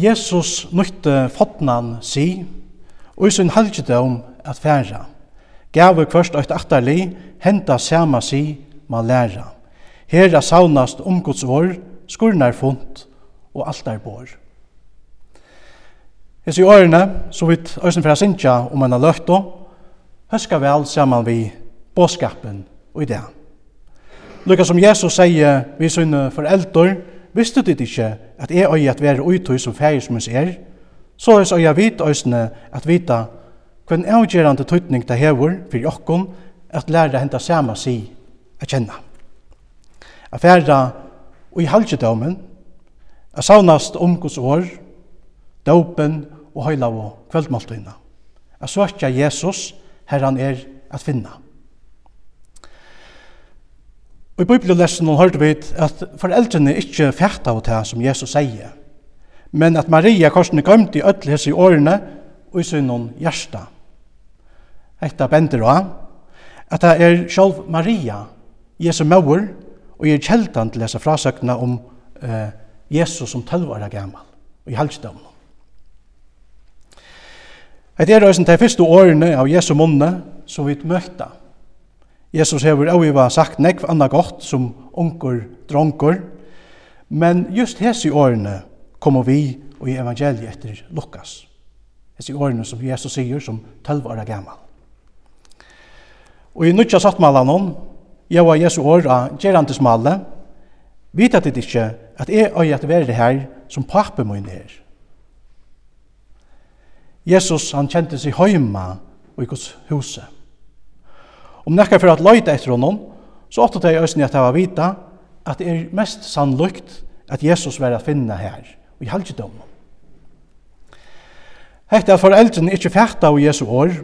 Jesus nøytte fotnan si, og i sin halgjedom at færa. Gav vi først eit atterli, henta sama si, ma læra. Hera saunast om Guds vår, skurnar funt og altar bor. Hes i årene, så vidt Øysen fra Sintja om en løkto, høska vel saman vi båskapen og idea. Lukka som Jesus sier vi sunne foreldre, visste dit ikke at jeg øye at være utøy som feir som er, så er øye vit øysene at vita hvem avgjerande tøytning det hever for jokken at lære henta sama si a kjenna. A færa og i halgjedomen, a saunast omgås år, dopen og høyla og kveldmåltøyna. A svartja Jesus her han er at finna. Og i bibellessen hørte vi at foreldrene ikke fætta av det som Jesus sier, men at Maria korsene gømte i ødel i årene og i synnen hjärsta. Etta bender også at det er selv Maria, Jesu mauer, og er kjeldan til disse frasøkene om eh, Jesus som tølvare gammal, og i halvdømmen. Det er også de første årene av Jesu munne som vi møtta, Jesus hever avgiva sagt nekv anna gott som onkur dronkur, men just hese årene kommer vi og i evangeliet etter Lukas. Hese årene som Jesus sier som 12 år gammal. Og i nutja sattmalan hon, jeg var Jesu år av gerandesmalle, vet at det ikke at jeg øy at være her som papen min er. Jesus han kjente seg høyma og i Guds huset. Om nekka for at løyta etter honom, så åtta det i øyne at hava vita at det er mest sannlukt at Jesus var at finna her, og i halvdom. Hette at foreldrene ikke fætta av Jesu år,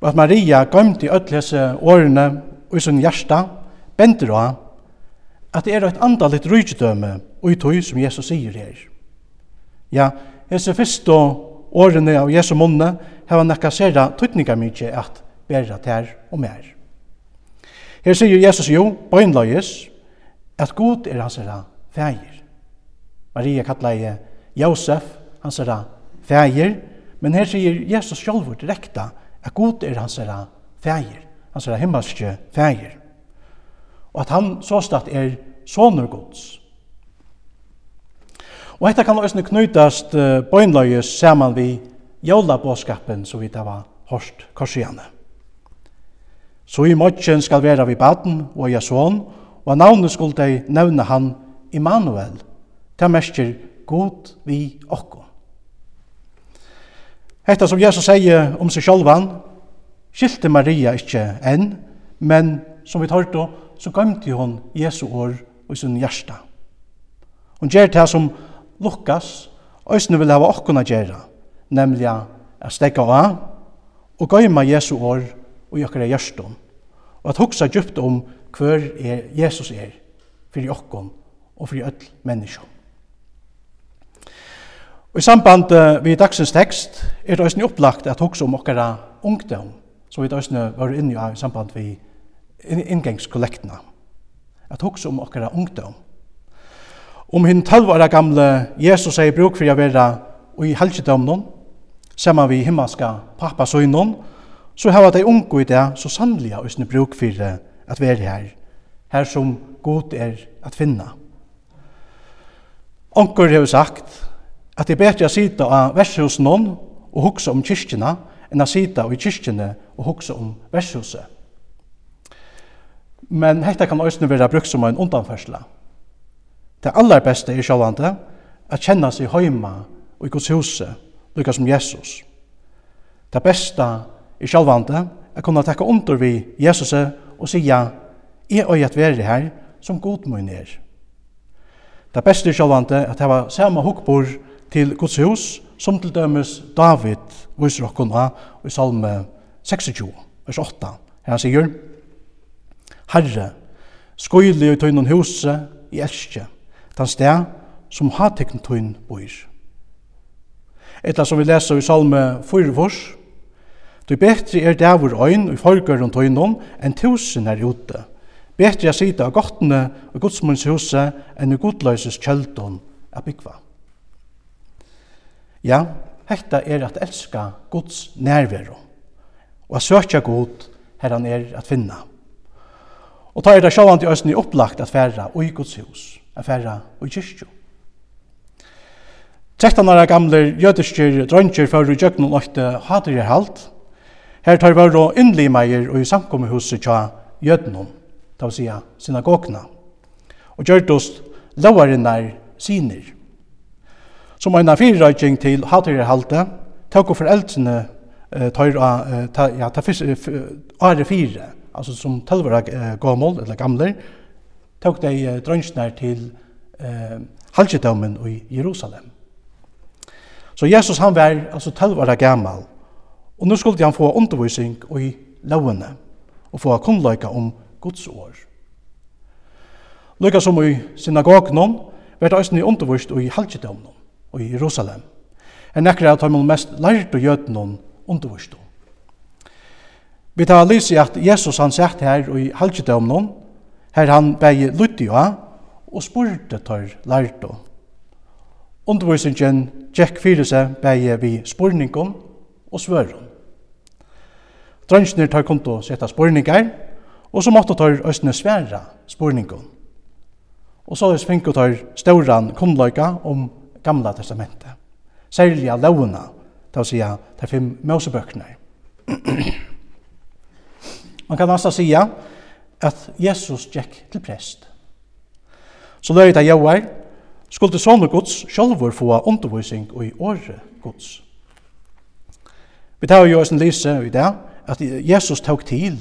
og at Maria gømte i ødlese årene og i sin hjärsta, bender av at det er et andalit rydgjødøme og i tog som Jesus sier her. Ja, hese første årene av Jesu munne heva nekka sera tøytninga mykje at bæra tær og mer. Her sier Jesus jo, bøgnløyes, at god er hans herra fægir. Maria kallar jeg Josef, hans herra fægir, men her sier Jesus sjálfur direkta at god er hans herra fægir, hans herra himmelske fægir. Og at han såstatt er sonur gods. Og dette kan også knytast bøgnløyes saman vi jólabåskapen som vi tar var hårst korsjane. Så i morgen skal være vi baden og jeg son, og navnet skulle de nevne han Immanuel. til mestjer god vi okko. Hetta som Jesus sier om seg sjálvan, skilte Maria ikkje enn, men som vi tørte, så gømte hon Jesu år og sin hjärsta. Hon gjer det som Lukas òsne vil hava okkona gjerra, nemlig a stekka av og gøyma Jesu år og jokkara hjärstom og at hugsa djupt om hver er Jesus er fyrir okkon og fyrir öll menneskjum. Og i samband vi dagsens tekst er det òsne opplagt at hugsa om okkara ungdom, som vi òsne var inni av i samband vi inngangskollektina. At hugsa om okkara ungdom. Om hinn 12 år gamle Jesus er i bruk fyrir å vera og i helgedomnon, saman vi himmelska pappasøgnon, så har de unge i det så sannliga og bruk for at være her, her som god er at finna. Onker har sagt at det er bedre å sitte av vershus noen og hukse om kyrkjene, enn å sitte i kyrkjene og hukse om vershuset. Men hetta kan også være brukt som en undanførsel. Det aller beste er sjålande at kjenne seg heima og i Guds huset, lukka som Jesus. Det besta er sjálvande at kunne takke under vi Jesus og sia er øy at være her som god mun er. Det beste er sjálvande at hava samme hukbor til Guds hus som til dømes David viser okkona i salme 26, vers 8. Her han sier Herre, skoili i tøynun huset i elskje, den sted som har tekn tøyn bøyr». Etla som vi leser i salme 4 vers, Du betri er dævur øyn i forgøren tøynon enn tusen er ute. Betri er sida av gottene og godsmunns huset enn i godløyses kjøldon er byggva. Ja, hekta er at elska Guds nærvero og at søkja god her han er at finna. Og ta er det sjåan til østen i opplagt at færa og i Guds hus, at færa og kyrkju. 13 år gamle jødiske drøntjer for i djøkken og løkte hater jeg halt, Her tar var innlige meier og i samkommehuset tja jødnum, det vil sija synagogna, og gjørtost lavarinnar sinir. Som en fyrrøyking til hatirhalte, tåk og foreldrene tar av ja, ta fyrre fire, altså som tølvara gammel, eller gamle, tok de drønsnær til eh, halvdjedømmen i Jerusalem. Så Jesus han var altså tølvara gammal, Og nå skulle han få undervisning i lovene og få kunnleika om Guds år. Lykka som i synagogen, var det også undervist og i halgjedømnon og i Jerusalem. En nekra at han mest lærte jødnon undervist. Vi tar lyse at Jesus han sett her og i halgjedømnon, her han bægi lytti av og spurte tar lærte. Undervisningen gikk fyrir seg bægi vi spurningen og svøren. Drønsjene tar kom til å sette spørninger, og så måtte tar østene svære spørninger. Og så fikk tar stauran kunnløyga om gamla testamentet. Særlig av lovene, til å si de fem møsebøkene. Man kan altså si at Jesus gikk til prest. Så løy det jauar, skulle sånne gods sjálfur få undervisning og i året gods. Vi tar jo oss en lyse i det, at Jesus tok til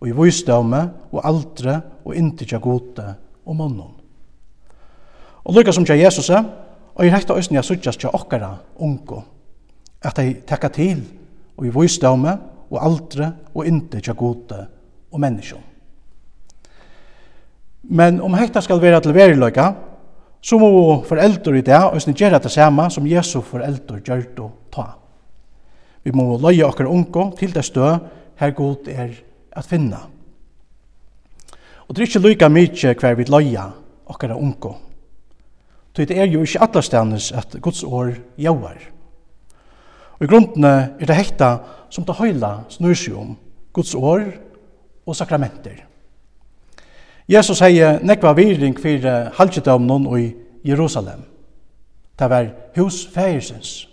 og i vøysdømme og aldre og inntikja gode og mannen. Og lykka som tja Jesus er, og i rekta òsne jeg suttjas tja okkara unko, at de tekka til og i vøysdømme og aldre og inntikja gode og menneskjon. Men om hekta skal være til veriløyka, så må foreldre i det òsne gjøre det samme som Jesu foreldre gjør det ta. Vi må løye okkar unge til det stø her god er at finna. Og det er ikke lykka mykje hver vi løye okkar unge. Så det er jo ikke atlastanes at Guds år gjør. Og i grunden er det hekta som det høyla snur seg om Guds år og sakramenter. Jesus sier nekva viring for halvgjødømnen i Jerusalem. Det var hus fægersens.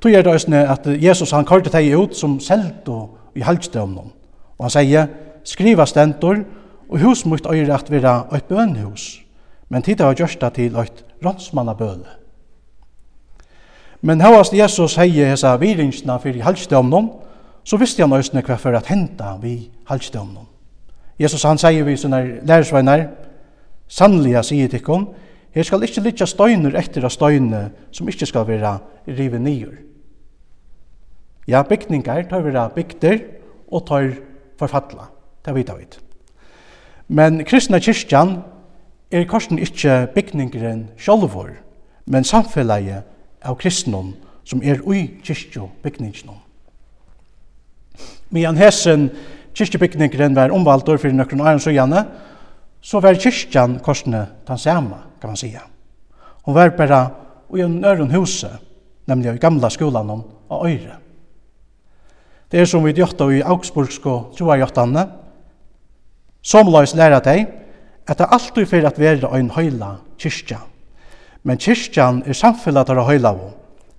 Tog er det òsne at Jesus han kørte teg ut som og i halvdømnen. Og han sier, skriva stentor, og hus mot øyre at vera et bønhus. Men tid har gjørst det til et rådsmannabøle. Men hevast Jesus heier hesa viringsna fyrir halvdømnen, så visste han òsne hva for at henta vi halvdømnen. Jesus han sier vi sånne lærersveinar, sannliga sier tikkun, her skal ikkje litja støyner etter av støyne som ikkje skal vera rive nyer. Ja, bygninger tar vera bygder og tar forfattla. Det vita vi. Men kristna kyrkjan er korsen ikkje bygningeren sjálvor, men samfellaget av kristnum som er ui kyrkjo bygningnum. Medan hesen kyrkjebygningningren var omvaldur fyrir nøkron æren søgjane, så var kyrkjan korsne den samme, kan man sija. Hon var bara i en øren huse, nemlig i gamla skolan om av Øyre. Det er som vi gjør i Augsburgsko troargjøttane, som la oss læra deg, at det alltid fyrir at være en høyla kyrkja. Men kyrkjan er samfellet av høyla av,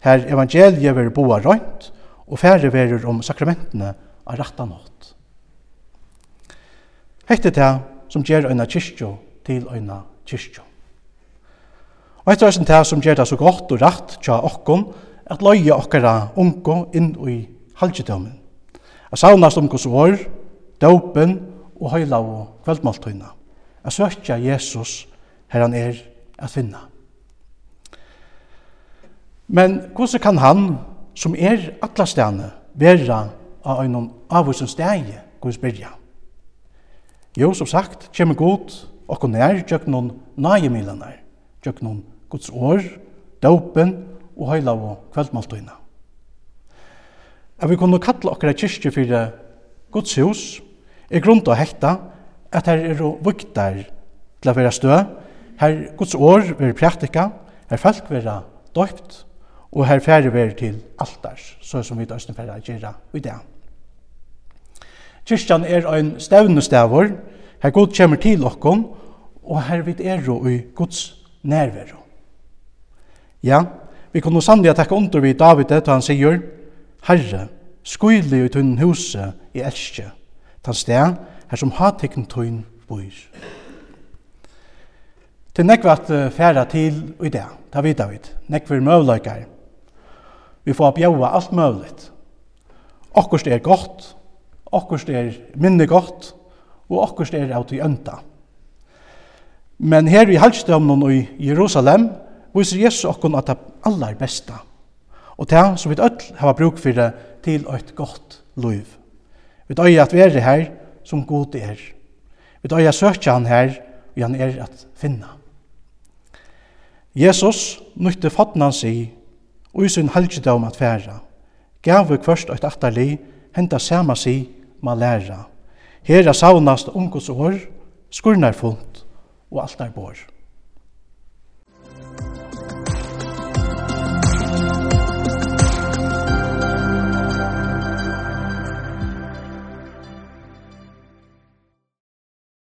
her evangeliet vil boa røynt, og færre verer om sakramentene av rattan nått. Hette det som gjør øyna kyrkjo til øyna kyrkjo. Og etter høysen det som gjør det så godt og rett til okkon, at løye okkara unko inn i halgjedømmen. Jeg saunast om hos vår, dåpen og høyla og kveldmåltøyna. Jeg søkja Jesus her han er at finna. Men hvordan kan han, som er atlastene, vera av en avvusen steg, Guds byrja? Jo, som sagt, kjemmer god, og nær, gjøk noen nøyemilenar, gjøk noen Guds år, dåpen og høyla og kveldmåltøyna at vi kunne kalla okkara kyrkje fyrir Guds hus, er grunn til å hekta at her er vuktar til å være stø, her Guds år vil praktika, her folk vera døypt, og her færre vera til altar, så som vi døysten færre gjerra i det. Kyrkjan er ein stevnestavur, her Gud kommer til okkom, og her vi er i Guds nærvero. Ja, vi kunne sannlig takke under vi David, da han sier, Herre, skuili i tunn huse i elskje, tan sted her som hatikn tunn bor. Til nekvat færa til i det, ta vita vid, nekv er møvløykar. Vi får bjaua alt møvligt. Okkurst er godt, okkurst er minne godt, og okkurst er av til ønta. Men her i halvstøvnen i Jerusalem viser Jesus okkon at det aller besta og det som vi öll hava bruk fyrir til et gott liv. Vi døy at vi er her som god er. Vi døy at søkja han her, og han er at finna. Jesus nytte fatnan si, og i sin halgjedom at færa, gav vi kvørst et atterli, henta sama si, ma læra. Her er saunast ungos år, skurnarfullt og alt er bor.